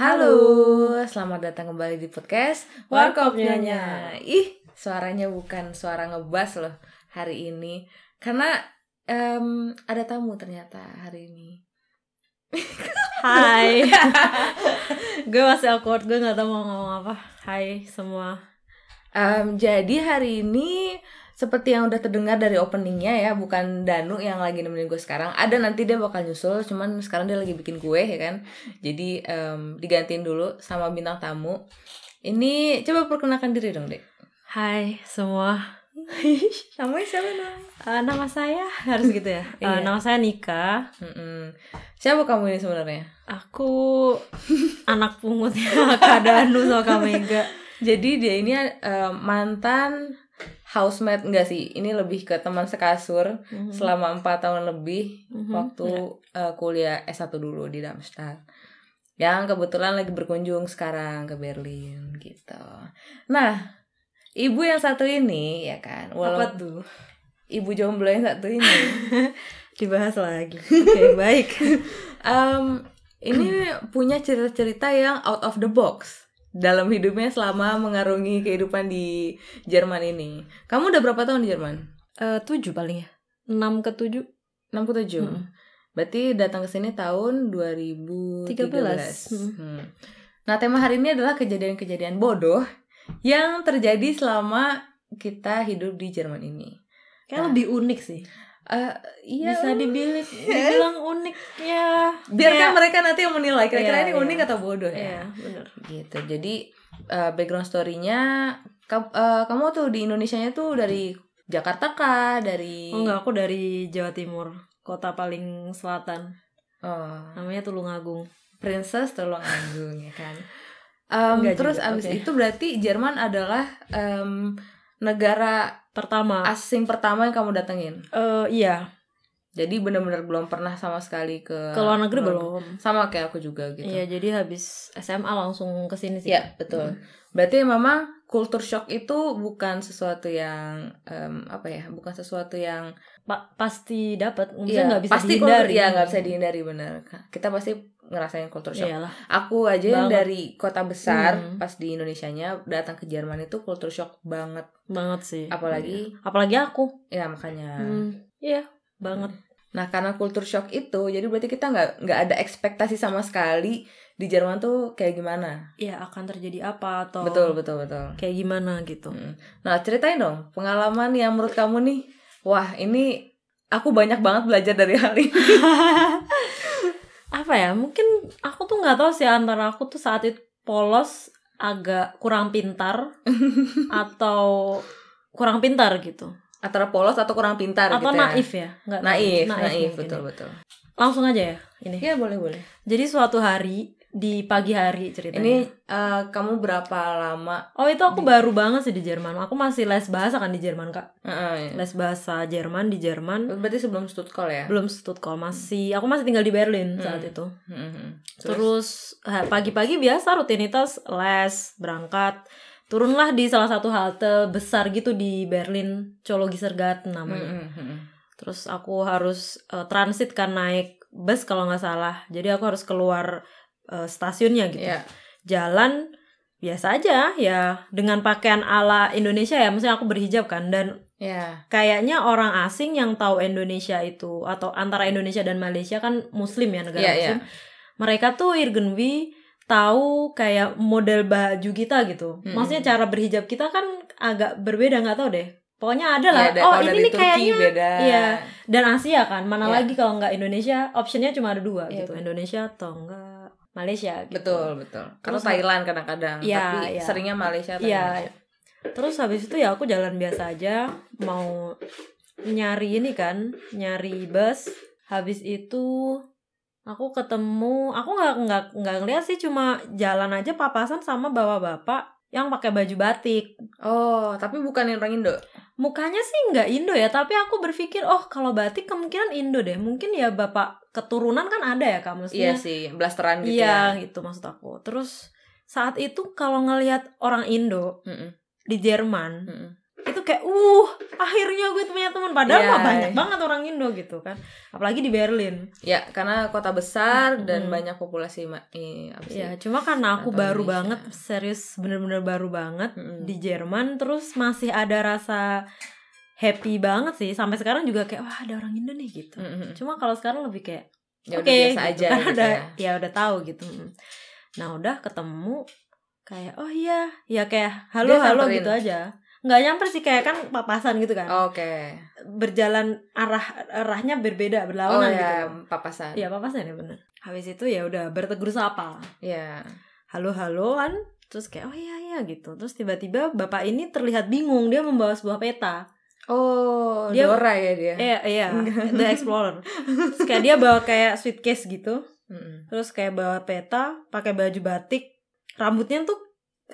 Halo, selamat datang kembali di podcast Warkop Nyonya. Ih, suaranya bukan suara ngebas loh hari ini, karena em, ada tamu ternyata hari ini. Hai. Gue masih awkward Gue gak tau mau ngomong apa. Hai semua. Em, jadi hari ini seperti yang udah terdengar dari openingnya ya, bukan Danu yang lagi nemenin gue sekarang. Ada nanti dia bakal nyusul, cuman sekarang dia lagi bikin kue ya kan. Jadi em, digantiin dulu sama bintang tamu. Ini coba perkenalkan diri dong, Dek. Hai semua Namanya siapa dong? Eh, Nama saya Harus gitu ya Eh, Iya. Nama saya Nika Mm-mm. Siapa kamu ini sebenarnya? Aku Anak pungutnya Kak Danu sama Kak Mega Jadi dia ini eh, mantan housemate enggak sih? Ini lebih ke teman sekasur Mhm. selama empat tahun lebih Mhm. waktu eh, kuliah S1 dulu di Darmstadt. Yang kebetulan lagi berkunjung sekarang ke Berlin gitu. Nah, ibu yang satu ini ya kan, Apa walau tuh? ibu jomblo yang satu ini Dibahas lagi Oke baik em, ini punya cerita-cerita yang out of the box dalam hidupnya selama mengarungi kehidupan di Jerman ini. Kamu udah berapa tahun di Jerman? Eh, Tujuh paling ya Enam ke tujuh 67. Mm-mm. Berarti datang ke sini tahun 2013. 13. Hmm. Nah, tema hari ini adalah kejadian-kejadian bodoh yang terjadi selama kita hidup di Jerman ini. Kayak Nah. lebih unik sih Eh, iya, Bisa dibilang, dibilang unik ya biarkan Kayak- mereka nanti yang menilai kira-kira Iya, ini iya. unik atau bodoh ya. Iya bener Gitu. Jadi eh, background story-nya ka- eh, kamu tuh di Indonesianya tuh dari Jakarta kah? Dari Oh enggak, aku dari Jawa Timur, kota paling selatan. Oh, Namanya Tulungagung. Princess Tulungagung ya kan. Enggak terus juga, abis oke. itu berarti Jerman adalah em, negara Pertama, asing pertama yang kamu datengin. eh iya, Jadi benar-benar belum pernah sama sekali ke ke luar negeri belum. Sama kayak aku juga gitu. Iya, jadi habis SMA langsung ke sini sih. Iya, betul. Berarti memang culture shock itu bukan sesuatu yang em, apa ya? Bukan sesuatu yang Pa- pasti dapat, Iya, maksudnya nggak bisa pasti dihindari. Iya, nggak bisa dihindari benar. Kita pasti ngerasain culture shock. Iyalah. Aku aja yang dari kota besar Hmm. pas di Indonesianya datang ke Jerman itu culture shock banget. banget sih. Apalagi- Iya. apalagi aku. Ya makanya. Hmm, Iya, banget. Nah karena culture shock itu, jadi berarti kita nggak nggak ada ekspektasi sama sekali di Jerman tuh kayak gimana. Iya, akan terjadi apa atau Betul betul betul. kayak gimana gitu. Mm. Nah ceritain dong pengalaman yang menurut kamu nih, wah ini aku banyak banget belajar dari hal ini. apa ya mungkin aku tuh nggak tahu sih antara aku tuh saat itu polos agak kurang pintar atau kurang pintar gitu Antara polos atau kurang pintar atau gitu ya. naif ya nggak tahu. Naif, naif, mungkin betul ya. betul. langsung aja ya ini Ya boleh boleh. jadi suatu hari di pagi hari ceritanya Ini eh, kamu berapa lama? oh itu aku baru banget sih di Jerman aku masih les bahasa kan di Jerman kak Heeh, ya. les bahasa Jerman di Jerman Berarti sebelum Stuttgart ya? belum Stuttgart masih aku masih tinggal di Berlin saat Hmm. itu Mhm. Terus pagi-pagi biasa rutinitas les, berangkat. Turunlah di salah satu halte besar gitu di Berlin, Chologisergarten namanya. Mhm. Terus aku harus eh, transit kan naik bus kalau nggak salah. Jadi aku harus keluar eh, stasiunnya gitu. Iya. Jalan biasa aja ya dengan pakaian ala Indonesia ya. Maksudnya aku berhijab kan dan Ya. kayaknya orang asing yang tahu Indonesia itu atau antara Indonesia dan Malaysia kan muslim ya negara Iya, muslim. Mereka tuh irgendwie tahu kayak model baju kita gitu. Mm-mm. Maksudnya cara berhijab kita kan agak berbeda nggak tahu deh. Pokoknya ada lah. Iya, da- oh kalau ini nih kayaknya beda. iya. dan Asia kan. Mana Iya. lagi kalau nggak Indonesia, optionnya cuma ada dua Iya, gitu. Indonesia atau enggak Malaysia gitu. Betul, betul. Kalau Terus- Thailand kadang-kadang, Iya, tapi iya. seringnya Malaysia atau. Indonesia. Terus habis itu ya aku jalan biasa aja mau nyari ini kan, nyari bus. Habis itu aku ketemu, aku nggak nggak nggak ngeliat sih cuma jalan aja papasan sama bapak-bapak yang pakai baju batik. Oh, tapi bukan yang orang Indo. Mukanya sih nggak Indo ya, tapi aku berpikir oh kalau batik kemungkinan Indo deh. Mungkin ya bapak keturunan kan ada ya kamu Iya sih, blasteran gitu Iya ya. gitu maksud aku. Terus saat itu kalau ngelihat orang Indo Mm-mm. di Jerman Mm-mm. Itu kayak uh akhirnya gue punya teman padahal Iya. mah banyak banget orang Indo gitu kan apalagi di Berlin Ya, karena kota besar dan Mm-mm. banyak populasi eh, apa sih? ya cuma karena aku Atau baru Indonesia. banget serius bener-bener baru banget Mm-mm. di Jerman terus masih ada rasa happy banget sih sampai sekarang juga kayak wah ada orang Indo nih gitu Mm-mm. cuma kalau sekarang lebih kayak Ya oke udah biasa gitu. aja karena gitu udah ya. ya udah tahu gitu nah udah ketemu kayak oh iya ya kayak halo Dia halo samperin. gitu aja nggak nyamper sih kayak kan papasan gitu kan Oke. berjalan arah arahnya berbeda Oh berlawanan gitu ya, loh. papasan. Iya papasan ya bener habis itu ya udah bertegur sapa Ya. halo haloan terus kayak oh iya iya gitu terus tiba-tiba bapak ini terlihat bingung dia membawa sebuah peta Oh, Dia- Dora ya dia. iya iya the explorer terus kayak dia bawa kayak suitcase gitu Mm-mm. terus kayak bawa peta pakai baju batik rambutnya tuh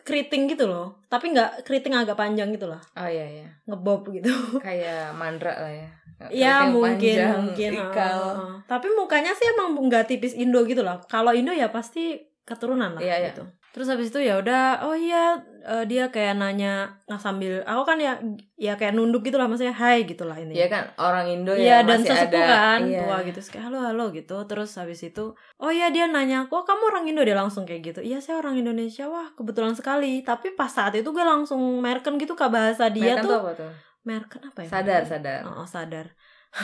keriting gitu loh tapi nggak keriting agak panjang gitu lah Oh iya iya. ngebob gitu Kayak mandra lah ya. ya Keriting mungkin panjang, mungkin ikal. ah, ah. tapi mukanya sih emang nggak tipis Indo gitu lah kalau Indo ya pasti keturunan lah Iya, iya. gitu terus habis itu ya udah oh iya eh, dia kayak nanya nah sambil aku kan ya ya kayak nunduk gitu lah maksudnya hai gitu lah ini Iya kan orang Indo Iya ya dan masih sesepuh ada. kan Iya. tua gitu kayak halo halo gitu terus habis itu oh iya dia nanya kok kamu orang Indo dia langsung kayak gitu iya saya orang Indonesia wah kebetulan sekali tapi pas saat itu gue langsung merken gitu kak bahasa dia Mereka tuh apa tuh? merken apa ya Sadar, sadar. oh, oh, sadar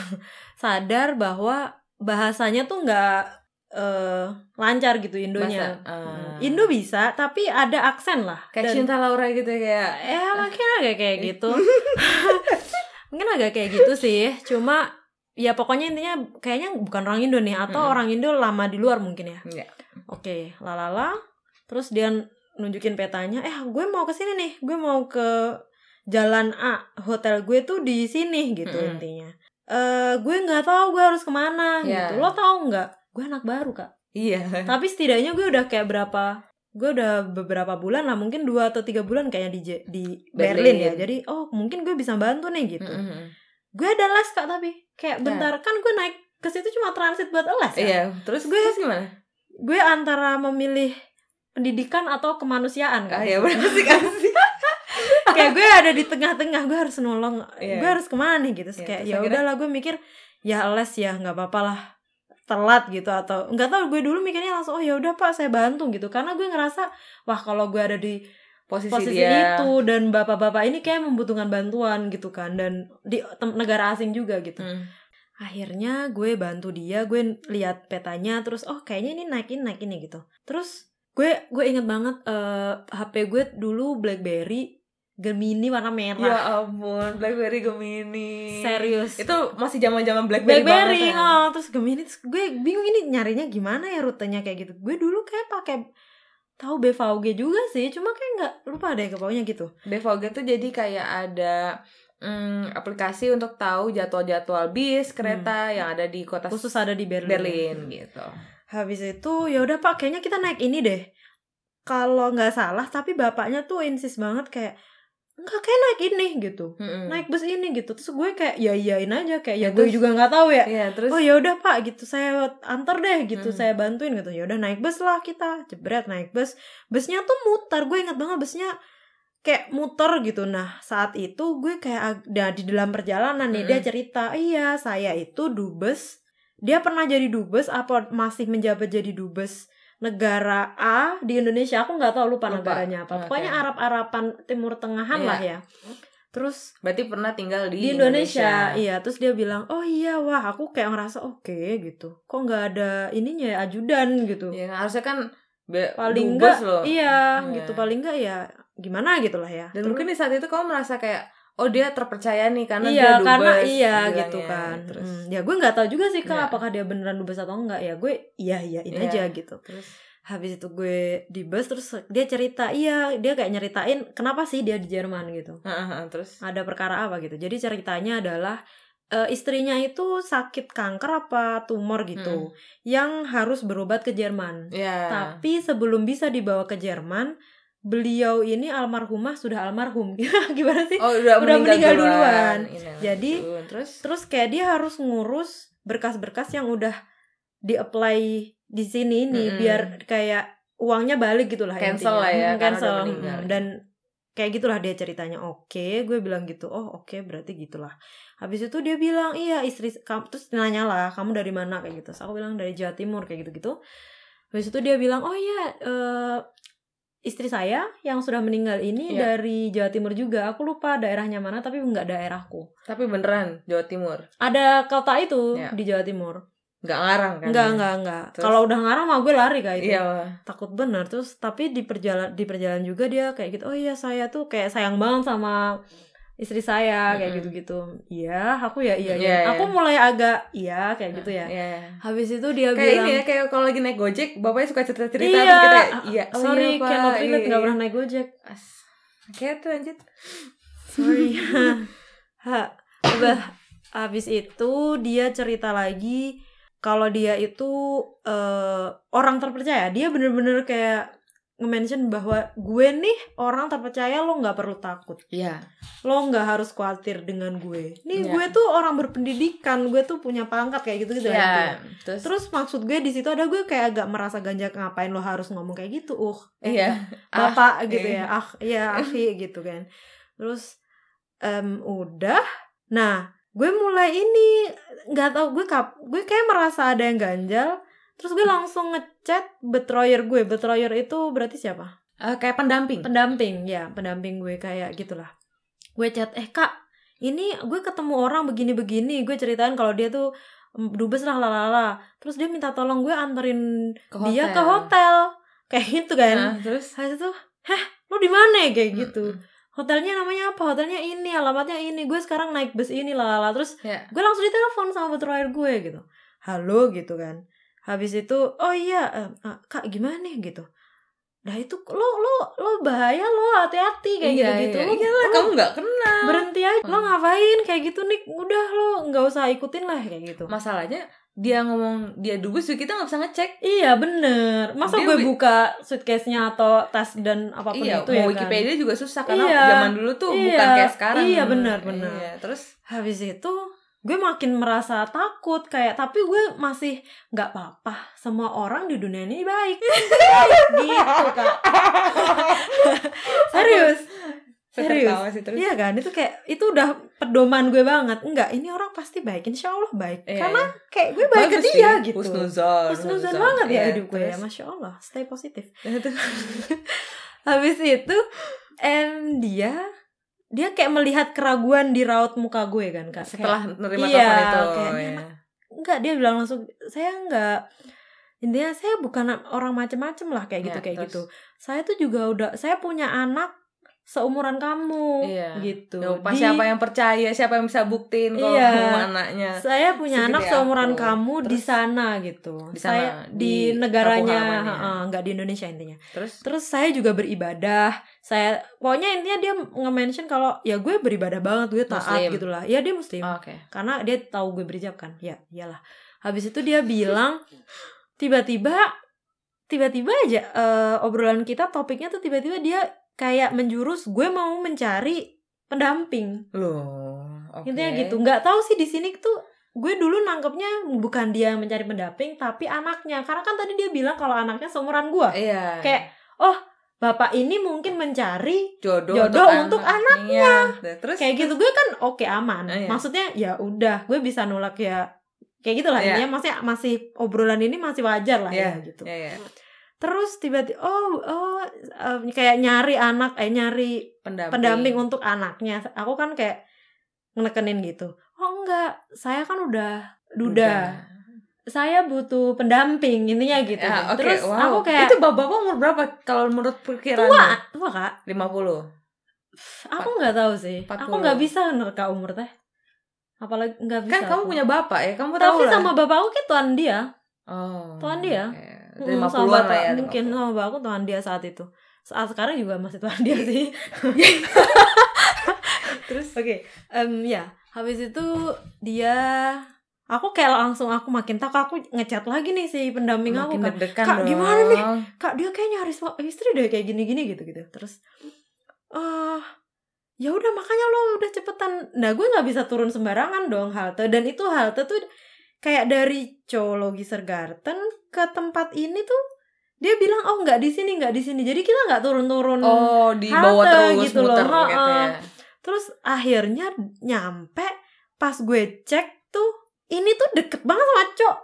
sadar bahwa bahasanya tuh nggak eh, lancar gitu Indonya Bahasa, ah. Mm. Indo bisa tapi ada aksen lah Kayak Dan- Cinta Laura gitu kayak. ya mungkin agak kayak gitu mungkin agak kayak gitu sih cuma ya pokoknya intinya kayaknya bukan orang Indo nih atau orang Indo lama di luar mungkin ya Iya. oke lalala terus dia nunjukin petanya eh gue mau ke sini nih gue mau ke jalan A hotel gue tuh di sini gitu Mm-mm. intinya eh gue nggak tahu gue harus ke mana Iya. gitu lo tahu nggak gue anak baru kak Iya. tapi setidaknya gue udah kayak berapa gue udah beberapa bulan lah mungkin dua atau tiga bulan kayaknya di di Berlin, Berlin. ya jadi oh mungkin gue bisa bantu nih gitu Mm-mm. gue ada les kak tapi kayak bentar kan gue naik ke situ cuma transit buat les ya Iya. Terus gue terus gimana? gue antara memilih pendidikan atau kemanusiaan Ah kan ya benar sih kan kayak gue ada di tengah-tengah gue harus nolong Iya. gue harus ke mana nih gitu Terus Iya, kayak ya udahlah gue mikir ya les ya nggak apa-apa lah telat gitu atau nggak tahu gue dulu mikirnya langsung oh ya udah pak saya bantu gitu karena gue ngerasa wah kalau gue ada di Posisi, posisi dia. itu dan bapak-bapak ini kayak membutuhkan bantuan gitu kan dan di negara asing juga gitu Mm. akhirnya gue bantu dia gue lihat petanya terus oh kayaknya ini naikin naikin nih gitu terus gue gue inget banget eh, HP gue dulu BlackBerry Gemini warna Ya merah ampun, BlackBerry Gemini. serius Itu masih zaman-zaman BlackBerry, BlackBerry banget kan? oh, terus Gemini terus gue bingung ini nyarinya gimana ya rutenya kayak gitu gue dulu kayak pakai tahu BVG juga sih cuma kayak nggak lupa deh ke bawahnya gitu BVG tuh jadi kayak ada mm, aplikasi untuk tahu jadwal-jadwal bis, kereta yang ada di kota Hmm. khusus ada di Berlin Berlin gitu. Habis itu ya udah pak kayaknya kita naik ini deh. Kalau nggak salah tapi bapaknya tuh insist banget kayak nggak kayak naik ini gitu. Mm-mm. Naik bus ini gitu. Terus gue kayak ya iyain aja kayak ya, Ya, gue terus- juga nggak tahu ya. Iya, terus Oh ya udah pak gitu saya antar deh gitu Hmm. saya bantuin gitu ya udah naik bus lah kita jebret naik bus busnya tuh muter gue ingat banget busnya kayak muter gitu nah saat itu gue kayak ag- nah, di dalam perjalanan nih dia Mm-mm. cerita iya saya itu dubes dia pernah jadi dubes apa masih menjabat jadi dubes negara A di Indonesia aku nggak tahu lupa, Lupa. negaranya apa Oke. pokoknya Arab-Araban Timur Tengahan Iya. lah ya terus berarti pernah tinggal di, di Indonesia. iya terus dia bilang oh iya wah aku kayak ngerasa oke gitu kok nggak ada ininya ya ajudan gitu Ya, harusnya kan be- paling enggak iya Iya. gitu paling enggak ya gimana gitu lah ya Dan Terus- mungkin di saat itu kamu merasa kayak oh dia terpercaya nih karena iya dia dubes karena iya bilangnya. gitu kan Terus Hmm, ya gue nggak tahu juga sih kak Iya. apakah dia beneran dubes atau enggak ya gue iya iyain Iya. aja gitu terus habis itu gue di bus terus dia cerita iya dia kayak nyeritain kenapa sih dia di Jerman gitu Heeh, heeh, terus ada perkara apa gitu. Jadi ceritanya adalah eh, istrinya itu sakit kanker apa tumor gitu yang harus berobat ke Jerman. ya Tapi sebelum bisa dibawa ke Jerman, beliau ini almarhumah sudah almarhum. Gimana sih? oh udah, udah meninggal duluan, duluan. Ini, Jadi, terus Terus kayak dia harus ngurus berkas-berkas yang udah di-apply di sini nih Mm-mm. biar kayak uangnya balik gitu lah Cancel intinya. lah ya, Hmm, cancel. Hmm, dan kayak gitulah dia ceritanya oke gue bilang gitu oh oke berarti gitulah habis itu dia bilang iya istri kamu terus nanya lah kamu dari mana kayak gitu Terus aku bilang dari Jawa Timur kayak gitu gitu habis itu dia bilang oh iya eh, istri saya yang sudah meninggal ini Iya. dari Jawa Timur juga aku lupa daerahnya mana tapi nggak daerahku Tapi beneran Jawa Timur. ada kota itu Iya. di Jawa Timur Nggak ngarang kan? Enggak, ya? enggak, enggak. Terus? Kalau udah ngarang mah gue lari kayak itu. Iya. Takut bener terus tapi di perjalanan di perjalanan juga dia kayak gitu. Oh iya, saya tuh kayak sayang banget sama istri saya kayak Mm-mm. gitu-gitu. Iya, aku ya iya, Iya, iya. iya. Aku mulai agak iya kayak gitu ya. Iya. Habis itu dia Kayak bilang ini ya, kayak kalau lagi naik Gojek, bapaknya suka cerita-cerita Iya, terus kita iya, oh sorry, iya, cannot relate, Iya, iya. pernah naik Gojek. As. Kayak tuh lanjut. Sorry. ha, udah habis itu dia cerita lagi kalau dia itu eh, orang terpercaya. Dia bener-bener kayak nge-mention bahwa gue nih orang terpercaya lo nggak perlu takut. Iya. Lo nggak harus khawatir dengan gue. Nih Iya. gue tuh orang berpendidikan, gue tuh punya pangkat kayak gitu gitu. Iya. Terus, Terus maksud gue di situ ada gue kayak agak merasa ganjak ngapain lo harus ngomong kayak gitu. Uh, eh, iya. Ah, bapak gitu iya. ya ah ya akhi gitu kan terus em, udah nah gue mulai ini nggak tahu gue kap gue kayak merasa ada yang ganjal terus gue langsung ngechat betroyer gue betroyer itu berarti siapa Eh, kayak pendamping. pendamping ya pendamping gue kayak gitulah gue chat eh kak ini gue ketemu orang begini-begini gue ceritain kalau dia tuh dubes lah lalala terus dia minta tolong gue anterin Ke dia ke hotel kayak gitu kan Nah, terus Habis itu, heh, lu di mana ya?" kayak gitu. Hotelnya namanya apa? Hotelnya ini, alamatnya ini. Gue sekarang naik bus ini lah, lah. Terus Ya. gue langsung ditelepon sama betroyer gue gitu. Halo gitu kan. Habis itu, oh iya, eh, kak gimana nih gitu. Nah itu lo lo lo bahaya lo hati-hati kayak iya, gitu-gitu. Iya. Lo, Iyalah, lo kamu nggak kenal. berhenti aja. Lo Hmm. ngapain kayak gitu nih? Udah lo nggak usah ikutin lah kayak gitu. Masalahnya dia ngomong dia dubes kita nggak bisa ngecek. Iya bener. Masa Dia gue buka suitcase-nya atau tas dan apa pun iya, itu ya kan. Wikipedia juga susah karena Iya. zaman dulu tuh Iya. bukan kayak sekarang. Iya, benar, benar. Iya, terus habis itu gue makin merasa takut kayak tapi gue masih nggak apa-apa. Semua orang di dunia ini baik. Gitu kak. Serius? Serius? tertawa sih terus. iya kan? Itu kayak itu udah pedoman gue banget. Enggak ini orang pasti baik. Insya Allah baik. Iya, karena kayak gue baik ke Bagus dia sih. gitu. Husnuzon. Husnuzon banget ya Iya, hidup gue ya. masya Allah stay positif. Habis itu em dia dia kayak melihat keraguan di raut muka gue kan kak Kayak- setelah menerima Iya, telepon itu kayak, "Ini ya. enggak dia bilang langsung saya enggak intinya saya bukan orang macem-macem lah kayak gitu Ya, kayak terus? gitu saya tuh juga udah saya punya anak seumuran kamu Iya. gitu Ya, pas Di- siapa yang percaya, siapa yang bisa buktiin kalau Iya. kamu anaknya. saya punya anak seumuran aku. kamu di Terus? sana gitu Di sana, saya di di, negaranya heeh, enggak di Indonesia intinya Terus terus saya juga beribadah saya pokoknya intinya dia nge-mention kalau ya gue beribadah banget gue taat Muslim. gitulah ya dia muslim oh, oke. karena dia tahu gue berhijab kan ya iyalah habis itu dia bilang tiba-tiba tiba-tiba aja eh, obrolan kita topiknya tuh tiba-tiba dia kayak menjurus gue mau mencari pendamping. Loh, oke. intinya gitu. Nggak tahu sih di sini tuh gue dulu nangkepnya bukan dia yang mencari pendamping tapi anaknya. Karena kan tadi dia bilang kalau anaknya seumuran gue Iya. kayak oh bapak ini mungkin mencari jodoh, jodoh untuk, untuk anaknya. Nah, Terus kayak gitu. gue kan oke aman. Oh, iya. maksudnya ya udah gue bisa nolak ya. Kayak gitulah. Iya. intinya maksudnya masih obrolan ini masih wajar lah Iya, ya gitu. Ya, ya. Terus tiba-tiba oh oh em, kayak nyari anak eh nyari Pendamping. pendamping untuk anaknya aku kan kayak ngenekenin gitu oh enggak saya kan udah duda, saya butuh pendamping intinya gitu Ya, oke. terus wow. aku kayak Itu bapak-bapak umur berapa kalau menurut perkiraan? tua tua kak 50. aku nggak tahu sih aku 40. nggak bisa nerka umur teh apalagi nggak bisa Kan kamu aku. punya bapak ya, kamu tahu tapi lah. sama bapak aku kayak tuan dia Oh. Tuan dia. oke. Mm, 50-an sama lah ya. mungkin 50. sama bapak aku tuan dia saat itu saat sekarang juga masih tuan dia sih terus oke em, ya habis itu dia aku kayak langsung aku makin tak aku ngechat lagi nih si pendamping aku Makin kan deg-degan Kak, dong. gimana nih? kak dia kayak nyari semua istri deh kayak gini gini gitu gitu terus eh ya udah makanya lo udah cepetan nah gue nggak bisa turun sembarangan dong halte dan itu halte tuh kayak dari Cologi Sergarten ke tempat ini tuh dia bilang oh nggak di sini nggak di sini jadi kita nggak turun-turun Oh, di bawah terus gitu loh, muter gitu ya. terus akhirnya nyampe pas gue cek tuh ini tuh deket banget sama cok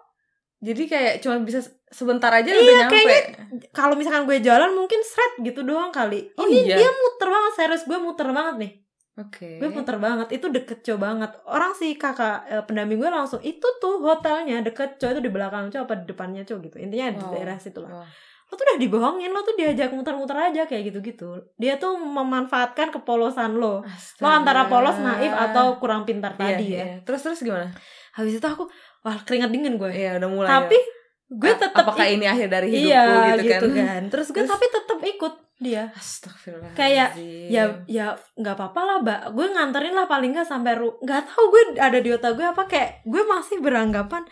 Jadi kayak cuma bisa sebentar aja Iya, udah nyampe. kayaknya kalau misalkan gue jalan mungkin seret gitu doang kali Oh, ini iya? dia muter banget serius gue muter banget nih Oke. gue muter banget itu deket cok banget orang si kakak eh, pendamping gue langsung itu tuh hotelnya deket cok itu di belakang cok apa di depannya cok gitu intinya di Wow. daerah situ lah Wah. lo tuh udah dibohongin lo tuh diajak muter-muter aja kayak gitu-gitu dia tuh memanfaatkan kepolosan lo lo antara polos naif atau kurang pintar Iya, tadi ya iya. Terus terus gimana? habis itu aku wah keringat dingin gue Iya, udah mulai. tapi ya. gue tetap apakah ini akhir dari hidupku iya gitu, gitu, kan? kan. terus gue Terus- tapi tetap ikut dia Astagfirullah. Kayak, ya ya nggak apa-apa lah mbak gue nganterin lah paling nggak sampai ru nggak tahu gue ada di otak gue apa kayak gue masih beranggapan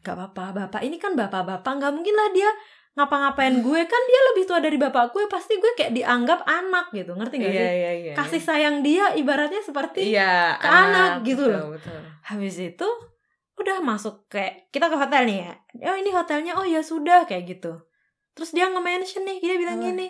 nggak apa-apa bapak ini kan bapak-bapak nggak mungkin lah dia ngapa-ngapain gue kan dia lebih tua dari bapak gue pasti gue kayak dianggap anak gitu ngerti gak Iya, sih iya, iya. kasih sayang dia ibaratnya seperti iya, ke anak gitu betul, loh. Betul. habis itu udah masuk kayak kita ke hotel nih ya oh ini hotelnya oh ya sudah kayak gitu terus dia nge-mention nih dia bilang Apa? gini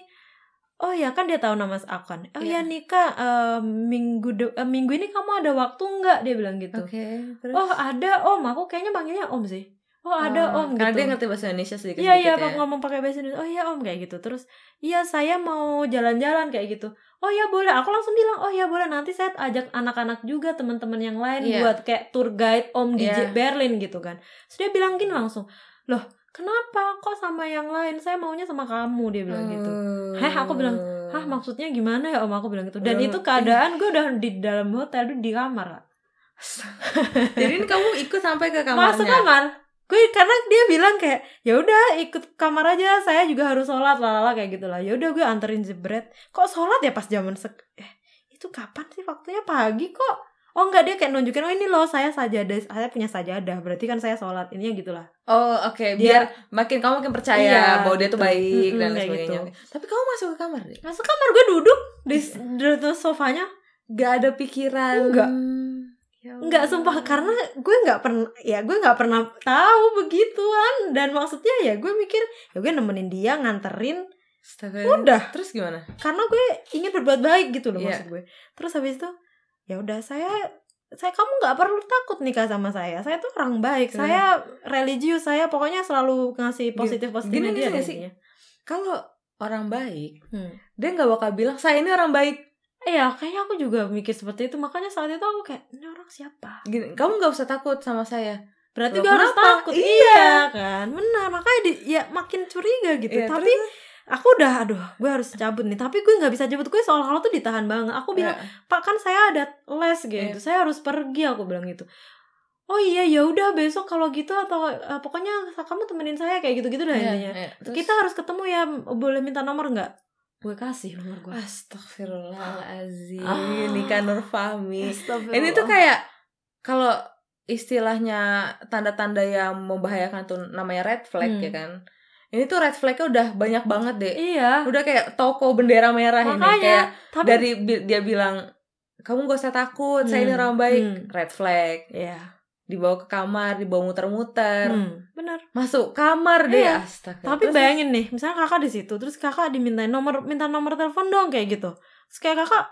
oh ya kan dia tahu nama aku kan oh Iya. ya Nika eh, minggu de- eh, minggu ini kamu ada waktu nggak dia bilang gitu Oke, terus oh ada om aku kayaknya panggilnya om sih oh ada Oh, om Karena gitu dia ngerti bahasa Indonesia sedikit Iya iya ya. pak ngomong pakai bahasa Indonesia. Oh iya om kayak gitu. Terus iya saya mau jalan-jalan kayak gitu. Oh iya boleh. Aku langsung bilang oh iya boleh. Nanti saya ajak anak-anak juga teman-teman yang lain Iya. buat kayak tour guide om di Iya. J- Berlin gitu kan. Terus dia bilang gini langsung. Loh kenapa kok sama yang lain? Saya maunya sama kamu dia bilang gitu. Heh, aku bilang, Hah maksudnya gimana ya om? Aku bilang gitu. Dan Udah, itu keadaan gue udah di dalam hotel di kamar. Jadi ini kamu ikut sampai ke kamarnya. Masuk kamar. Gue karena dia bilang kayak ya udah ikut kamar aja saya juga harus sholat lalala kayak gitulah ya udah gue anterin jebret kok sholat ya pas zaman sek eh itu kapan sih waktunya pagi kok oh enggak dia kayak nunjukin oh ini loh saya sajadah saya punya sajadah berarti kan saya sholat ini ya gitulah Oh, oke. Dia- Biar makin kamu makin percaya Iya, bahwa dia tuh gitu. baik dan Mm-mm, kayak sebagainya. gitu. Tapi kamu masuk ke kamar deh. masuk kamar gue duduk di, di, di sofanya Gak ada pikiran. Enggak. Ya Enggak Allah. sumpah karena gue nggak pernah ya gue nggak pernah tahu begituan dan maksudnya ya gue mikir ya gue nemenin dia nganterin Astaga. udah Terus gimana? karena gue ingin berbuat baik gitu loh Iya. maksud gue terus habis itu ya udah saya saya kamu nggak perlu takut nikah sama saya saya tuh orang baik Iya. saya religius saya pokoknya selalu ngasih positif positif Gini dia nih sih. Kalau orang baik, Hmm. dia nggak bakal bilang saya ini orang baik. Iya, kayaknya aku juga mikir seperti itu. Makanya saat itu aku kayak, ini orang siapa? Gini, kamu nggak usah takut sama saya. Berarti Loh, gue harus takut. Iya. Iya kan, benar. Makanya di, ya makin curiga gitu. Iya, Tapi terus- aku udah, aduh, gue harus cabut nih. Tapi gue nggak bisa cabut. Gue seolah-olah tuh ditahan banget. Aku bilang, Ya. Pak kan saya ada les gitu. Iya. Saya harus pergi. Aku bilang gitu. Oh iya ya udah besok kalau gitu atau eh, pokoknya kamu temenin saya kayak gitu-gitu dah Iya, intinya. iya. Terus- Kita harus ketemu ya. Boleh minta nomor nggak? Gue kasih nomor gue. Astagfirullahalazim. Ah. Nikah Nur Fahmi. Astagfirullah. Ini tuh kayak kalau istilahnya tanda-tanda yang membahayakan tuh namanya red flag Hmm. ya kan. Ini tuh red flagnya udah banyak banget deh. Iya. Udah kayak toko bendera merah ini Makanya, kayak tapi dari bi- dia bilang kamu gak usah takut, saya ini Hmm, orang baik. hmm. Red flag. Iya. Dibawa ke kamar, dibawa muter-muter. Hmm, benar. Masuk kamar deh, Iya. astaga. Tapi Terus- bayangin nih, misalnya kakak di situ, terus kakak dimintain nomor, minta nomor telepon dong kayak gitu. Terus kayak kakak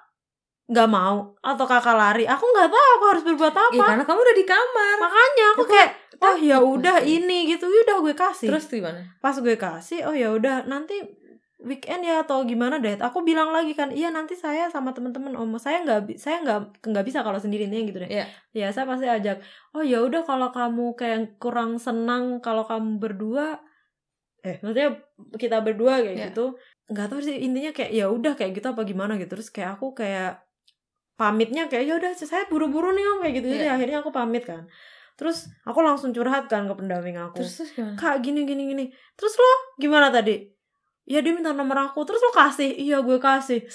nggak mau atau kakak lari, aku nggak tahu aku harus berbuat apa. Iya, karena kamu udah di kamar. Makanya aku Aku kayak, oh ya udah ini gitu, ya udah gue kasih. Terus gimana? pas gue kasih, oh ya udah nanti weekend ya atau gimana deh. Aku bilang lagi kan, iya nanti saya sama teman-teman om, saya nggak, saya nggak nggak bisa kalau sendiri nih gitu deh. Iya. Ya saya pasti ajak. Oh ya udah kalau kamu kayak kurang senang kalau kamu berdua, eh maksudnya kita berdua kayak Iya. gitu. Nggak tahu sih intinya kayak ya udah kayak gitu apa gimana gitu. Terus kayak aku kayak pamitnya kayak ya udah saya buru-buru nih om kayak gitu. Jadi Iya. akhirnya aku pamit kan. Terus aku langsung curhat kan ke pendamping aku Terus terus gimana? kak gini gini gini terus lo gimana tadi ya dia minta nomor aku terus lo kasih iya gue kasih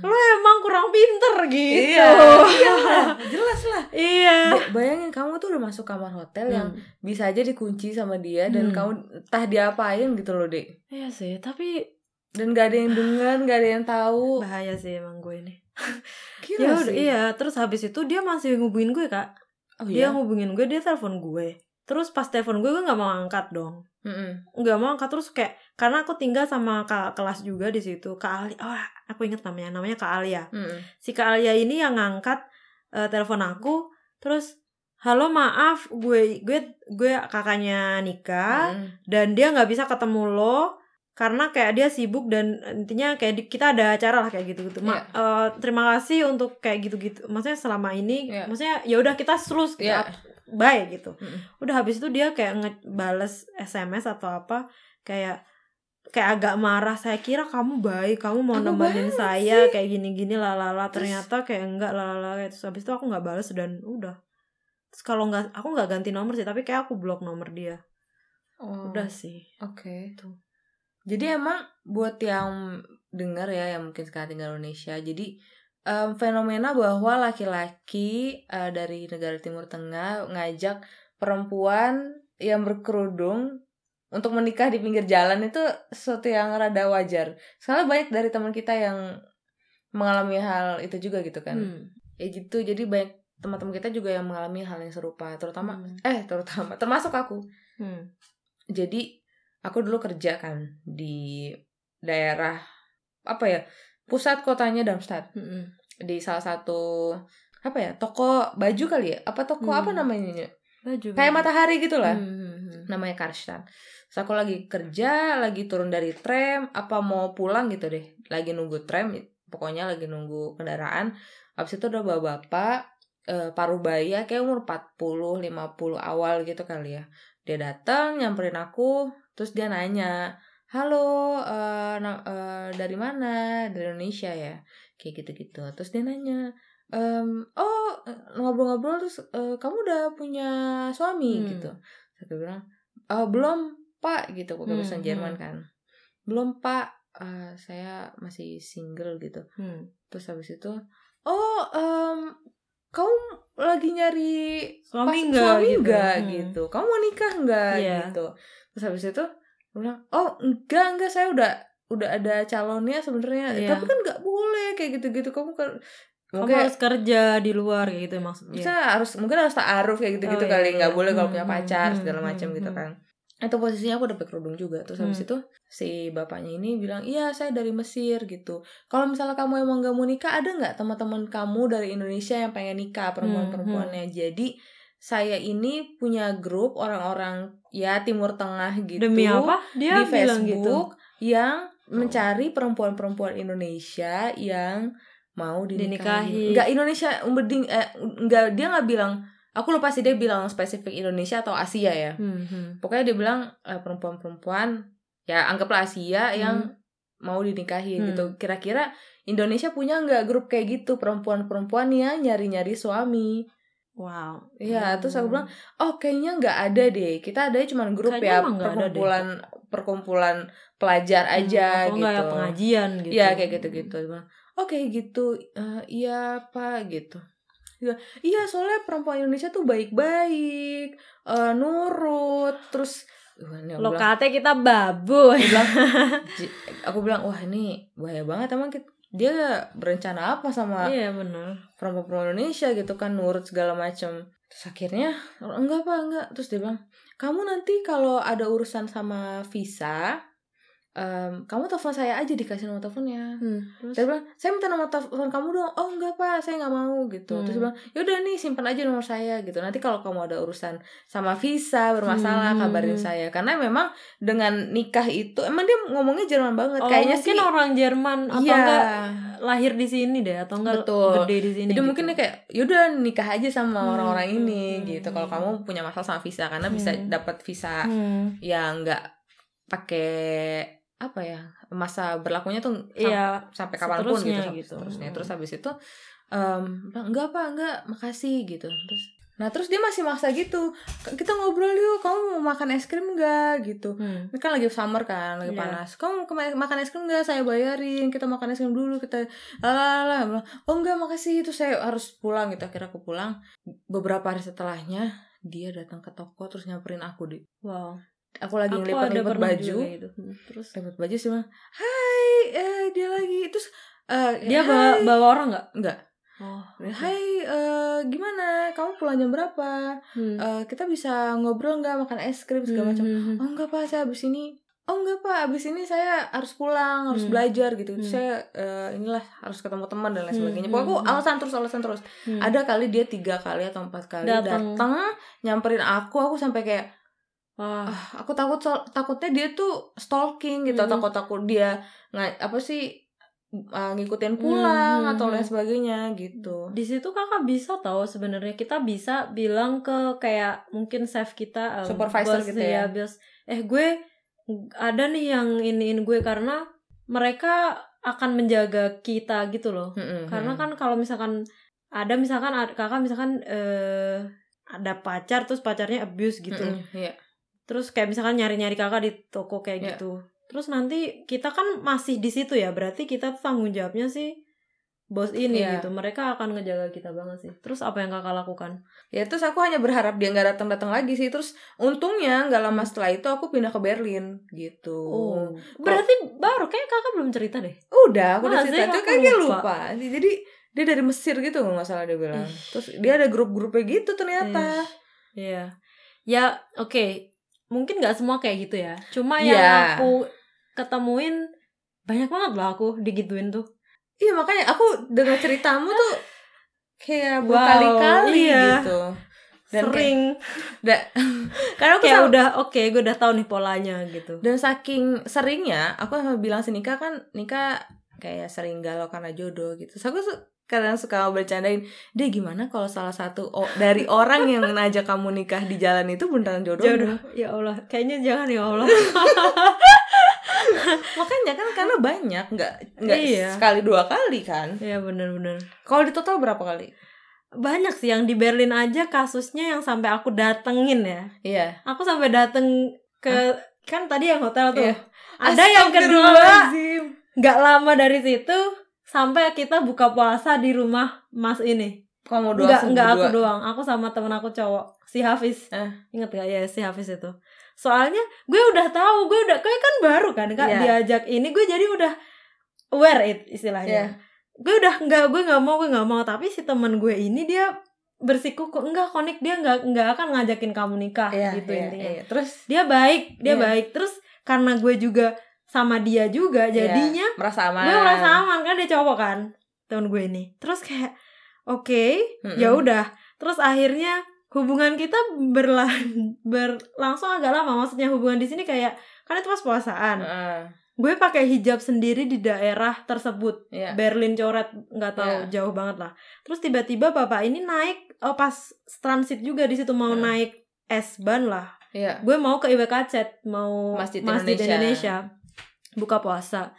lo emang kurang pinter gitu Iya, iya lah, jelas lah. iya Ba- Bayangin kamu tuh udah masuk kamar hotel yang Hmm. bisa aja dikunci sama dia dan Hmm. kamu entah diapain gitu loh, Dek. iya sih tapi Dan gak ada yang dengar, gak ada yang tahu. bahaya sih emang gue ini ya udah iya terus habis itu dia masih ngubungin gue kak. Oh dia iya. ngubungin gue dia telepon gue. Terus pas telepon gue gue nggak mau angkat dong. Nggak mau angkat terus kayak karena aku tinggal sama kak kelas juga di situ. Kak Ali oh aku inget namanya namanya kak Alia. Mm-mm. si kak Alia ini yang ngangkat eh, telepon aku terus halo maaf gue gue gue kakaknya Nika Mm-mm. dan dia nggak bisa ketemu lo karena kayak dia sibuk dan intinya kayak di- kita ada acara lah kayak gitu gitu Iya. terima kasih untuk kayak gitu gitu maksudnya selama ini Iya. maksudnya ya udah kita terus gitu, Iya. bye gitu Mm-mm. udah habis itu dia kayak ngebales SMS atau apa kayak kayak agak marah saya kira kamu baik kamu mau nemenin banget saya kayak gini gini lalala Terus- ternyata kayak enggak lalala terus habis itu aku nggak balas dan udah terus kalau nggak aku nggak ganti nomor sih tapi kayak aku blok nomor dia Oh, udah sih Oke. Tuh. Jadi emang buat yang dengar ya yang mungkin sekarang tinggal di Indonesia, jadi em, fenomena bahwa laki-laki eh, dari negara Timur Tengah ngajak perempuan yang berkerudung untuk menikah di pinggir jalan itu sesuatu yang rada wajar. Soalnya banyak dari teman kita yang mengalami hal itu juga gitu kan. Hmm. Ya gitu. Jadi banyak teman-teman kita juga yang mengalami hal yang serupa, terutama Hmm. eh terutama termasuk aku Hmm. jadi aku dulu kerja kan di daerah apa ya pusat kotanya Darmstadt. Hmm. di salah satu apa ya toko baju kali ya? Apa toko Hmm. apa namanya Nyo? baju kayak matahari gitulah Hmm, hmm, namanya Karstadt. Terus aku lagi kerja lagi turun dari tram apa mau pulang gitu deh. Lagi nunggu tram pokoknya lagi nunggu kendaraan. Habis itu udah bawa bapak eh, paruh baya kayak umur 40 50 awal gitu kali ya dia datang nyamperin aku terus dia nanya halo eh, na- eh, dari mana? Dari Indonesia ya. Kayak gitu-gitu. Terus dia nanya "Em, oh ngobrol-ngobrol terus "Eh, kamu udah punya suami? Hmm. gitu. Aku bilang "Eh, belum pak. Gitu aku Hmm, bahasa Jerman hmm. kan. Belum pak. Eh, saya masih single gitu. Hmm. terus habis itu oh em, kamu lagi nyari suami enggak suami gitu. enggak Hmm. gitu kamu mau nikah enggak Iya. gitu terus habis itu bilang oh enggak enggak saya udah udah ada calonnya sebenarnya Iya. tapi kan nggak boleh kayak gitu gitu kamu kan kamu mungkin harus kerja di luar kayak gitu maksudnya bisa harus mungkin harus taaruf kayak gitu gitu Oh, iya, kali nggak iya. boleh kalau Hmm, punya hmm, pacar hmm, segala hmm, macam gitu hmm. kan itu posisinya aku udah pakai kerudung juga. Terus habis Hmm. itu si bapaknya ini bilang iya saya dari Mesir gitu. Kalau misalnya kamu emang gak mau nikah ada nggak teman-teman kamu dari Indonesia yang pengen nikah perempuan-perempuannya? Jadi saya ini punya grup orang-orang ya Timur Tengah gitu demi apa? Dia di gitu. Facebook yang mencari perempuan-perempuan Indonesia yang mau dinikahi. Enggak Indonesia eh enggak dia nggak bilang aku lupa sih dia bilang spesifik Indonesia atau Asia ya. Hmm, hmm. Pokoknya dia bilang eh, perempuan-perempuan ya anggaplah Asia yang mau dinikahi Hmm. gitu. Kira-kira Indonesia punya nggak grup kayak gitu perempuan-perempuan yang nyari-nyari suami? wow Iya, terus aku Hmm. bilang, oh kayaknya nggak ada deh. Kita ada cuma grup Kayaknya ya perkumpulan perkumpulan pelajar Hmm, aja atau gitu. ya pengajian gitu Iya kayak gitu-gitu. Dia bilang, Oh kayak gitu, Eh, iya pak gitu. Bilang, Iya soalnya perempuan Indonesia tuh baik-baik, eh, nurut, terus lo kate kita babu. Aku bilang, "Ji- aku bilang wah ini bahaya banget emang kita- dia berencana apa sama iya benar perempuan Indonesia gitu kan nurut segala macam terus akhirnya enggak pak enggak. Terus dia bilang kamu nanti kalau ada urusan sama visa em, kamu telepon saya aja dikasih nomor teleponnya hmm. terus saya bilang saya minta nomor telepon kamu dong oh enggak pak saya nggak mau gitu Hmm. terus dia bilang yaudah nih simpan aja nomor saya gitu nanti kalau kamu ada urusan sama visa bermasalah Hmm. kabarin saya karena memang dengan nikah itu emang dia ngomongnya Jerman banget oh, kayaknya mungkin sih orang Jerman atau iya enggak lahir di sini deh atau enggak Betul. gede di sini Jadi gitu. mungkin dia kayak yaudah nikah aja sama Hmm, orang-orang hmm, ini hmm, gitu. hmm. Kalau kamu punya masalah sama visa karena bisa Hmm. dapat visa hmm. yang enggak pakai apa ya masa berlakunya tuh sam- iya sampai kapan pun gitu, gitu. seterusnya. Hmm. Terus habis itu bilang, enggak apa enggak makasih gitu. Terus nah terus dia masih maksa gitu kita ngobrol yuk kamu mau makan es krim enggak gitu Hmm. ini kan lagi summer kan, lagi Iya. panas. Kamu mau makan es krim nggak? Saya bayarin. Kita makan es krim dulu. Kita. Bilang, Oh enggak, makasih. Itu saya harus pulang gitu. Akhirnya aku pulang. Beberapa hari setelahnya dia datang ke toko terus nyamperin aku di. wow Aku lagi ngelipet-lipet pernah baju. gitu. Hmm, terus Lipet baju sih bilang, Hai, eh, dia lagi. Terus eh, dia "Hai." bawa bawa orang nggak enggak. Oh. Hai, eh, gimana? Kamu pulang jam berapa? Hmm. Eh, kita bisa ngobrol nggak makan es krim segala macam? Hmm. Oh enggak pak, saya abis ini. Oh enggak pak, abis ini saya harus pulang, harus Hmm. belajar gitu. Hmm. Saya eh, inilah harus ketemu teman dan lain Hmm, sebagainya. hmm, Pokoknya aku hmm. alasan terus, alasan terus. Hmm. Ada kali dia tiga kali atau empat kali datang, nyamperin aku, aku sampai kayak Wah. ah, aku takut takutnya dia tuh stalking gitu, Hmm. takut takut dia nggak apa sih uh, ngikutin pulang Hmm, atau hmm, lain hmm. sebagainya gitu. Di situ kakak bisa tahu sebenarnya kita bisa bilang ke kayak mungkin chef kita eh, Supervisor bos gitu ya. bos eh gue ada nih yang iniin gue karena mereka akan menjaga kita gitu loh. Mm-mm, Karena mm. kan kalau misalkan ada misalkan kakak misalkan eh ada pacar terus pacarnya abuse gitu. Mm-mm, iya. Terus kayak misalkan nyari-nyari kakak di toko kayak Iya. gitu. Terus nanti kita kan masih di situ ya. Berarti kita tuh tanggung jawabnya sih bos ini Iya. gitu. Mereka akan ngejaga kita banget sih. Terus apa yang kakak lakukan? Ya terus aku hanya berharap dia nggak datang datang lagi sih. Terus untungnya nggak lama Hmm. setelah itu aku pindah ke Berlin gitu. Oh, berarti baru kayak kakak belum cerita deh. Udah, aku udah cerita. ya? Itu Aku kayak dia lupa. lupa. Jadi dia dari Mesir gitu nggak salah dia bilang. Ih. Terus dia ada grup-grupnya gitu ternyata. Iya. Ya, oke. Mungkin nggak semua kayak gitu ya. Cuma yang Iya. aku ketemuin banyak banget loh aku digituin tuh. Iya makanya aku dengar ceritamu tuh kayak Wow, berkali-kali iya. gitu. Dan kayak- Sering. da- karena aku Kayak sama- udah oke, gue udah tahu nih polanya gitu. dan saking seringnya aku sama bilang si Nika kan Nika kayak sering galau karena jodoh gitu. Terus aku kadang suka bercandain, deh gimana kalau salah satu o- dari orang yang ngajak kamu nikah di jalan itu beneran jodoh? Jodoh. Ya Allah, kayaknya jangan ya Allah. Makanya kan karena banyak, nggak nggak Iya. sekali dua kali kan? Iya bener-bener. Kalau di total berapa kali? Banyak sih yang di Berlin aja kasusnya yang sampai aku datengin ya. Iya. Aku sampai dateng ke kan tadi yang hotel tuh. Iya. Ada yang kedua nggak lama dari situ sampai kita buka puasa di rumah Mas ini. Kamu doang Enggak, enggak aku doang. Aku sama temen aku cowok, si Hafiz. Eh. Ingat gak ya si Hafiz itu? Soalnya gue udah tahu, gue udah kayak kan baru kan Kak Iya. diajak ini gue jadi udah aware it istilahnya. Iya. Gue udah enggak gue nggak mau, gue nggak mau, tapi si temen gue ini dia bersikuku enggak konik dia enggak enggak akan ngajakin kamu nikah Iya, gitu iya, intinya. iya. Terus Dia baik, dia Iya. baik. Terus karena gue juga sama dia juga jadinya iya, merasa aman. gue merasa aman kan dia cowok kan temen gue ini terus kayak oke Mm-mm. ya udah terus akhirnya hubungan kita berla berlangsung agak lama maksudnya hubungan di sini kayak kan itu pas puasaan Heeh. gue pakai hijab sendiri di daerah tersebut Iya. Berlin coret nggak tahu Iya. jauh banget lah terus tiba-tiba bapak ini naik oh pas transit juga di situ mau naik S ban lah Iya. gue mau ke IBKZ mau Masjid Indonesia. Indonesia. Buka puasa.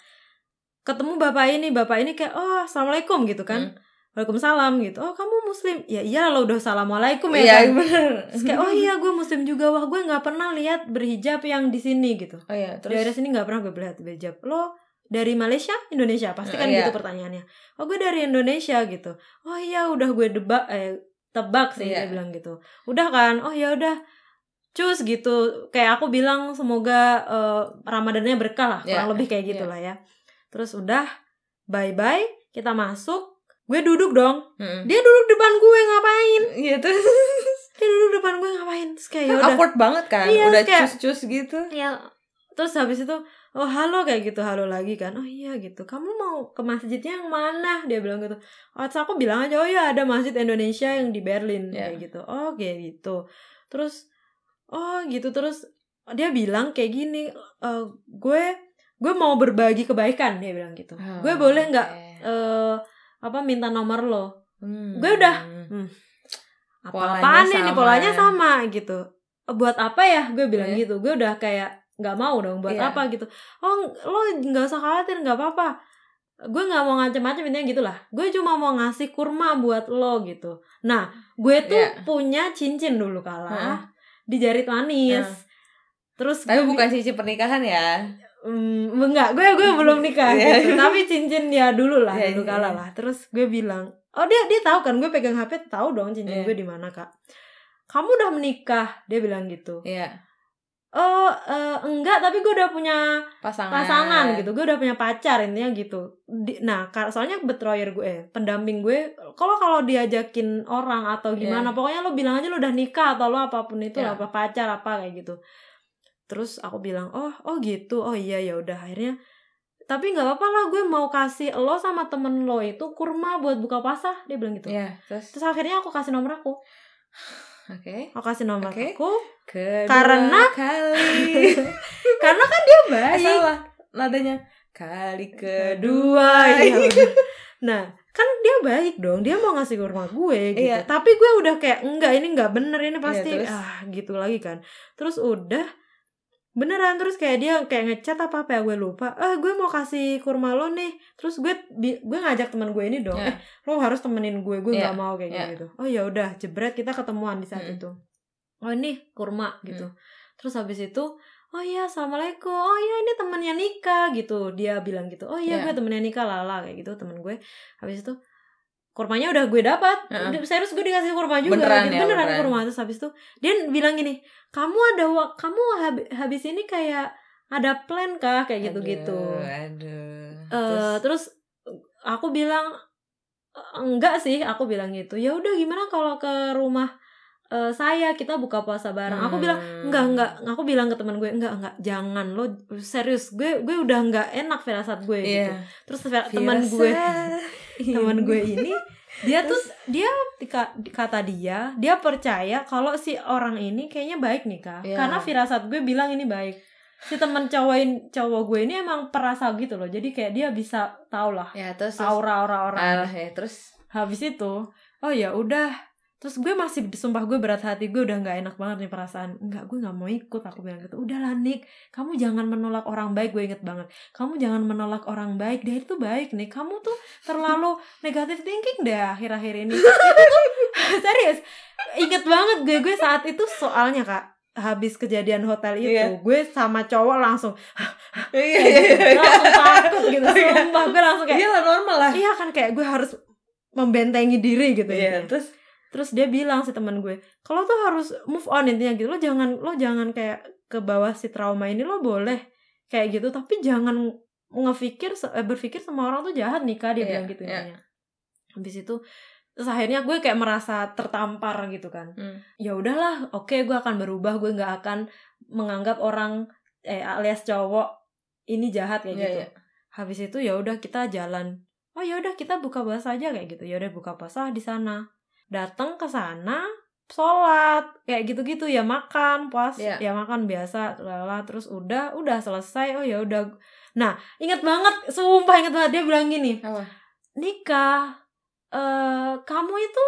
Ketemu bapak ini bapak ini kayak oh assalamualaikum gitu kan. Hmm. waalaikumsalam gitu. Oh kamu muslim? Ya iya lo udah assalamualaikum ya Iya, kan. bener. Terus kayak oh iya gue muslim juga. Wah gue nggak pernah lihat berhijab yang di sini gitu. Oh iya, dari daerah terus? sini nggak pernah gue lihat berhijab. Lo dari Malaysia? Indonesia. Pasti kan Iya. gitu pertanyaannya. Oh gue dari Indonesia gitu. Oh iya udah gue debak eh tebak sih Iya. dia bilang gitu. Udah kan? Oh ya udah cus gitu. Kayak aku bilang semoga eh, Ramadannya berkah lah kurang Iya. lebih kayak gitulah ya. Terus udah bye bye kita masuk gue duduk dong. Mm-mm. dia duduk depan gue ngapain? Iya terus dia duduk depan gue ngapain? Terus kayak kan yaudah awkward banget kan, Iya, udah kayak- cus-cus gitu. ya terus habis itu oh halo kayak gitu halo lagi kan. Oh iya gitu. Kamu mau ke masjidnya yang mana? Dia bilang gitu. Oh aku bilang aja oh ya ada masjid Indonesia yang di Berlin Ya. kayak gitu. Oh kayak gitu. Terus oh gitu terus dia bilang kayak gini "Eh, gue gue mau berbagi kebaikan dia bilang gitu Oh, gue boleh nggak oke. eh apa minta nomor lo Hmm. gue udah apa Polanya apaan nih sama. polanya sama gitu "Eh, buat apa ya gue bilang Iya. gitu gue udah kayak nggak mau dong buat Iya. apa gitu oh lo nggak usah khawatir nggak apa-apa gue nggak mau ngancem-ngancem intinya gitulah gue cuma mau ngasih kurma buat lo gitu nah gue tuh Iya. punya cincin dulu kala Heeh. Di jari manis Heeh. terus Tapi gue- bukan cincin pernikahan ya. Hmm, enggak, gue gue belum nikah Iya. gitu. Tapi cincin ya dulu lah, Iya, dulu iya, kala iya. lah. Terus gue bilang, "Oh, dia dia tahu kan gue pegang HP, tahu dong cincin Iya. gue di mana, Kak." Kamu udah menikah, dia bilang gitu. Iya. Oh eh, enggak tapi gue udah punya pasangan. pasangan gitu. Gue udah punya pacar intinya gitu. Di- nah soalnya betroyer gue eh, pendamping gue kalau kalau diajakin orang atau gimana pokoknya lo bilang aja lo udah nikah atau lo apa pun itu Iya. apa pacar apa kayak gitu. Terus aku bilang oh oh gitu. Oh iya ya udah. Akhirnya tapi nggak apa-apa lah gue mau kasih lo sama temen lo itu kurma buat buka puasa dia bilang gitu. Ya terus? Terus akhirnya aku kasih nomor aku oke. Aku kasih nomor Oke. aku Kedua Karena- kali. Karena kan dia Eh, baik salah nadanya. Kali kedua. iya bener. nah kan dia baik dong. Dia mau ngasih kurma gue gitu. Iya. tapi gue udah kayak enggak ini enggak bener ini pasti terus? ah gitu lagi kan. Terus udah beneran terus kayak dia kayak ngechat apa apa ya gue lupa. Eh gue mau kasih kurma lo nih. Terus gue bi- gue ngajak teman gue ini dong. Iya. eh lo harus temenin gue gue nggak mau kayak iya. gitu oh ya udah jebret kita ketemuan di saat Mm. itu. Oh ini kurma gitu. Terus habis itu oh iya assalamualaikum. Oh iya ini temennya Nika gitu. Dia bilang gitu. Oh iya Iya. gue temennya Nika lala kayak gitu temen gue. Habis itu kurmanya udah gue dapat. Heeh. Udah- serius gue dikasih kurma juga. Beneran gitu. ya, beneran, beneran. kurma. Terus habis itu dia bilang gini kamu ada kamu hab- habis ini kayak ada plan kah? Kayak gitu gitu aduh. Eh, terus? aku bilang "Eh, enggak sih aku bilang gitu. Ya udah gimana kalau ke rumah eh, saya? Kita buka puasa bareng. Aku bilang Hmm. enggak. Enggak aku bilang ke teman gue enggak enggak jangan. Lo serius gue gue udah enggak enak firasat gue gitu. Iya. terus teman gue teman gue ini dia tuh dia kata dia dia percaya kalau si orang ini kayaknya baik nih kak. Iya. karena firasat gue bilang ini baik. Si teman cowok cowok gue ini emang perasa gitu loh. Jadi kayak dia bisa tau lah ya terus aura aura orang. Alah ya terus? Habis itu oh ya udah terus gue masih sumpah gue berat hati gue udah nggak enak banget nih perasaan. Enggak gue nggak mau ikut aku bilang gitu. Udahlah Nick kamu jangan menolak orang baik gue inget banget. Kamu jangan menolak orang baik dia itu baik nih. Kamu tuh terlalu negatif thinking deh akhir-akhir ini. Itu tuh serius. Inget banget gue gue saat itu soalnya kak habis kejadian hotel itu Iya. gue sama cowok langsung iya langsung takut gitu Iya. sumpah. Gue langsung kayak iya normal lah. Iya kan kayak gue harus membentengi diri gitu. Iya intinya. terus terus dia bilang si teman gue kalau tuh harus move on intinya gitu. Lo jangan lo jangan kayak ke bawah si trauma ini lo boleh kayak gitu. Tapi jangan ngepikir se- eh, berpikir semua orang tuh jahat nikah dia Iya, bilang gitu iya. intinya. Habis itu terus akhirnya gue kayak merasa tertampar gitu kan. Hmm. ya udahlah oke gue akan berubah gue nggak akan menganggap orang eh alias cowok ini jahat kayak Iya, gitu. iya. habis itu ya udah kita jalan. Oh ya udah kita buka puasa aja kayak gitu. Ya udah buka puasa di sana datang ke sana sholat kayak gitu-gitu ya makan puas Iya. ya makan biasa lala terus udah udah selesai oh ya udah. Nah inget banget sumpah inget banget dia bilang gini apa? Nikah eh kamu itu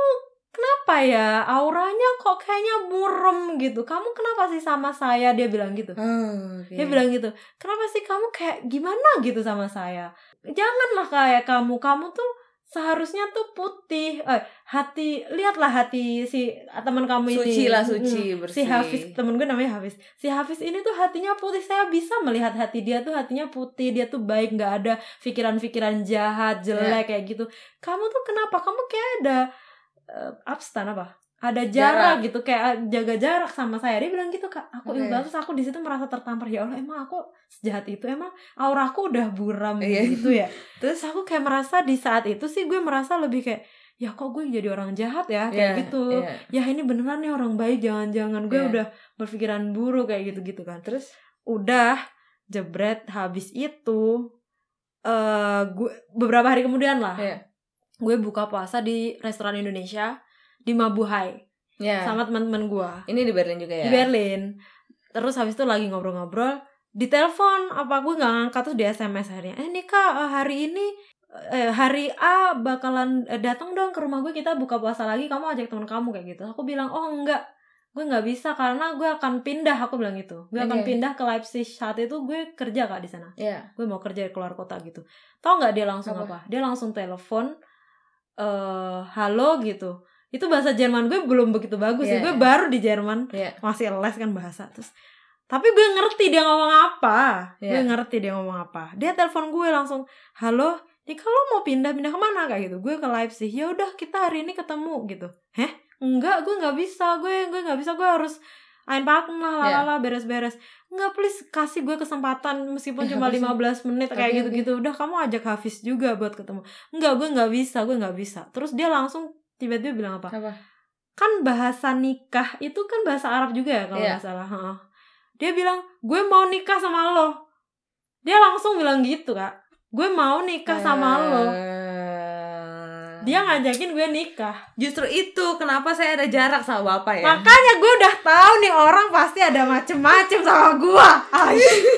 kenapa ya? Auranya kok kayaknya burem gitu. Kamu kenapa sih sama saya? Dia bilang gitu. Oh, oke. dia bilang gitu kenapa sih kamu kayak gimana gitu sama saya? Janganlah kayak kamu. Kamu tuh seharusnya tuh putih. Eh hati lihatlah hati si teman kamu ini. Suci lah suci si bersih. Hafiz temen gue namanya Hafiz. Si Hafiz ini tuh hatinya putih. Saya bisa melihat hati dia tuh hatinya putih. Dia tuh baik nggak ada pikiran-pikiran jahat jelek kayak gitu. Kamu tuh kenapa? Kamu kayak ada eh, abstan apa ada jarak, gitu kayak jaga jarak sama saya. Dia bilang gitu kak aku ingat terus aku di situ merasa tertampar. Ya Allah emang aku sejahat itu? Emang auraku udah buram Iya. gitu ya? Terus? Aku kayak merasa di saat itu sih gue merasa lebih kayak ya kok gue jadi orang jahat ya? Kayak Iya, gitu. iya. ya ini beneran nih orang baik jangan-jangan gue Iya. udah berpikiran buruk kayak gitu-gitu kan. Terus? Udah jebret habis itu eh gue beberapa hari kemudian lah Iya. gue buka puasa di restoran Indonesia di Mabuhay. Ya. Sama teman-teman gue ini di Berlin juga ya? Di Berlin. Terus habis itu lagi ngobrol-ngobrol di telepon apa gue nggak ngangkat terus di SMS akhirnya eh Nika eh, hari ini eh, hari A bakalan eh, datang dong ke rumah gue kita buka puasa lagi kamu ajak teman kamu kayak gitu. Aku bilang oh enggak. Gue nggak bisa karena gue akan pindah aku bilang gitu. Gue akan Oke. pindah ke Leipzig. Saat itu gue kerja kak di sana. Ya. Gue mau kerja keluar kota gitu. Tau nggak dia langsung Apa? apa, dia langsung telepon eh halo gitu itu bahasa Jerman gue belum begitu bagus sih. Iya. gue baru di Jerman Iya. masih les kan bahasa. Terus tapi gue ngerti dia ngomong apa. Gue Iya. ngerti dia ngomong apa. Dia telepon gue langsung halo nih kalau mau pindah pindah ke mana? Kayak gitu. Gue ke Leipzig ya udah kita hari ini ketemu. Gitu. Heh? Enggak gue nggak bisa. Gue gue nggak bisa. Gue harus ain pakem lah lalala beres-beres. Nggak please kasih gue kesempatan meskipun Eh, cuma Hafiz. 15 menit. Kayak gitu-gitu. Udah kamu ajak Hafiz juga buat ketemu. Nggak gue nggak bisa gue nggak bisa. Terus dia langsung tiba-tiba bilang apa Apa? kan bahasa nikah itu kan bahasa Arab juga ya kalau Iya. nggak salah Heeh. dia bilang gue mau nikah sama lo dia langsung bilang gitu kak gue mau nikah sama lo Eh, dia ngajakin gue nikah Justru itu kenapa saya ada jarak sama bapak ya. makanya gue udah tahu nih orang pasti ada macem-macem sama gue gue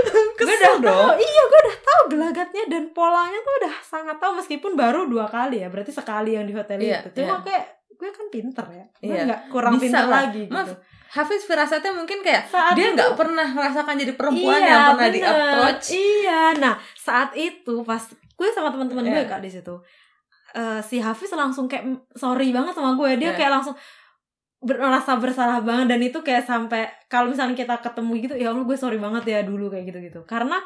udah Kesel tahu dong. iya gue udah tahu gelagatnya dan polanya tuh udah sangat tahu meskipun baru dua kali ya berarti sekali yang di hotel Iya, itu cuma iya. kayak gue kan pinter ya gue Iya. nggak kurang Bisa pinter lah. lagi Maaf, gitu Hafiz firasatnya mungkin kayak Saat dia nggak pernah merasakan jadi perempuan Iya, yang pernah di bener. approach. Iya, nah saat itu pas gue sama teman-teman gue Iya. kak di situ, eh, si Hafiz langsung kayak "Mm, sorry banget sama gue. Dia Iya. kayak langsung merasa bersalah banget dan itu kayak sampai kalau misalnya kita ketemu gitu ya Allah gue sorry banget ya dulu kayak gitu-gitu. Karena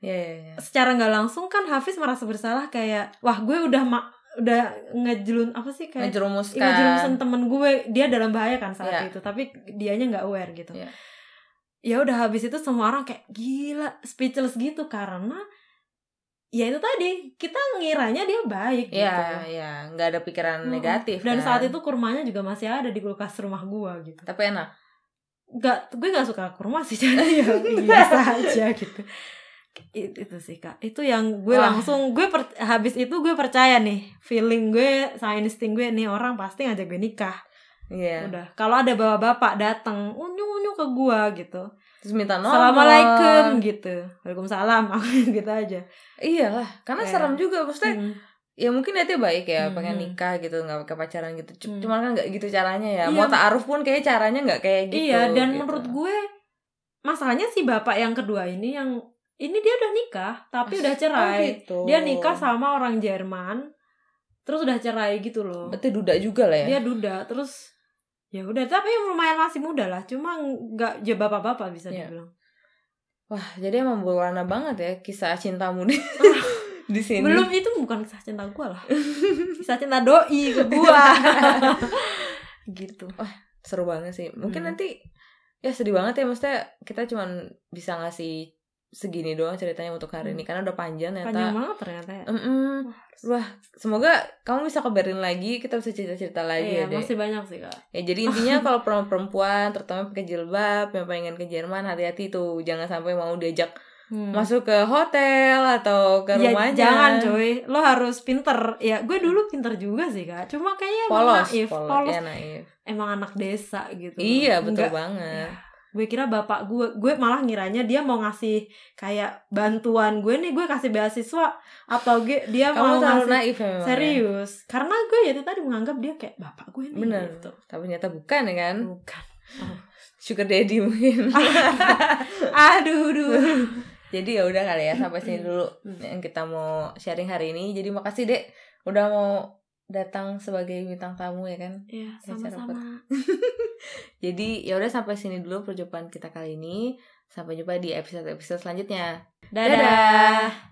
Iya, iya, iya. secara nggak langsung kan Hafiz merasa bersalah kayak wah gue udah ma- udah ngejelun apa sih kayak Ngejerumuskan. Ngejerumusin temen gue dia dalam bahaya kan saat Iya. itu tapi dianya nggak aware gitu Iya. ya udah habis itu semua orang kayak gila speechless gitu karena ya itu tadi kita ngiranya dia baik Iya, gitu iya, nggak ada pikiran Mm-mm. negatif. dan kan. saat itu kurmanya juga masih ada di kulkas rumah gue gitu tapi enak. nggak gue nggak suka kurma sih jadi ya biasa aja gitu It- itu sih kak itu yang gue Wah. langsung gue per- habis itu gue percaya nih feeling gue sama insting gue nih orang pasti ngajak gue nikah Iya. udah kalau ada bapak-bapak datang unyu unyu ke gua gitu Terus minta nomor. assalamualaikum gitu waalaikumsalam aku gitu aja Iyalah, karena Kayak- serem juga maksudnya. Hmm. Ya mungkin niatnya baik ya, Hmm, pengen hmm. nikah gitu, nggak pakai pacaran gitu. C- Hmm. Cuman kan nggak gitu caranya ya. Iya. Mau taaruf pun kayak caranya nggak kayak gitu. iya dan gitu. menurut gue masalahnya si bapak yang kedua ini yang ini dia udah nikah tapi udah cerai Oh, gitu. dia nikah sama orang Jerman terus udah cerai gitu loh Berarti duda juga lah ya. dia duda terus ya udah tapi lumayan masih muda lah cuma nggak ya bapak-bapak bisa Iya. dibilang Wah, jadi emang berwarna banget ya kisah cintamu di, di sini. belum itu bukan kisah cinta gue lah kisah cinta doi ke gue gitu Seru banget sih. Mungkin Hmm. nanti ya sedih banget ya maksudnya kita cuman bisa ngasih segini doang ceritanya untuk hari ini karena udah panjang ternyata. Hmm. panjang banget ternyata ya Mm-mm. Wah, Wah, semoga kamu bisa ke Berlin lagi, kita bisa cerita-cerita lagi ya iya, deh. masih banyak sih kak Ya jadi intinya kalau perempuan terutama pakai jilbab yang pengen ke Jerman hati-hati tuh jangan sampai mau diajak Hmm. masuk ke hotel atau ke Ya, rumahnya. jangan coy lo harus pinter ya gue dulu pinter juga sih kak cuma kayaknya emang Polos, naif polos, polos ya naif. emang anak desa gitu Iya betul Enggak- banget. ya, gue kira bapak gue gue malah ngiranya dia mau ngasih kayak bantuan gue nih gue kasih beasiswa atau gue dia Kamu mau ngasih naif ya ya. serius karena gue ya itu tadi menganggap dia kayak bapak gue nih Bener. gitu. Tapi ternyata bukan ya kan? bukan Sugar daddy mungkin. aduh aduh Jadi ya udah kali ya sampai sini dulu Hmm. yang kita mau sharing hari ini. Jadi makasih Dek udah mau datang sebagai bintang tamu ya kan. ya Ya, sama-sama Jadi ya udah sampai sini dulu perjumpaan kita kali ini. Sampai jumpa di episode-episode selanjutnya. dadah.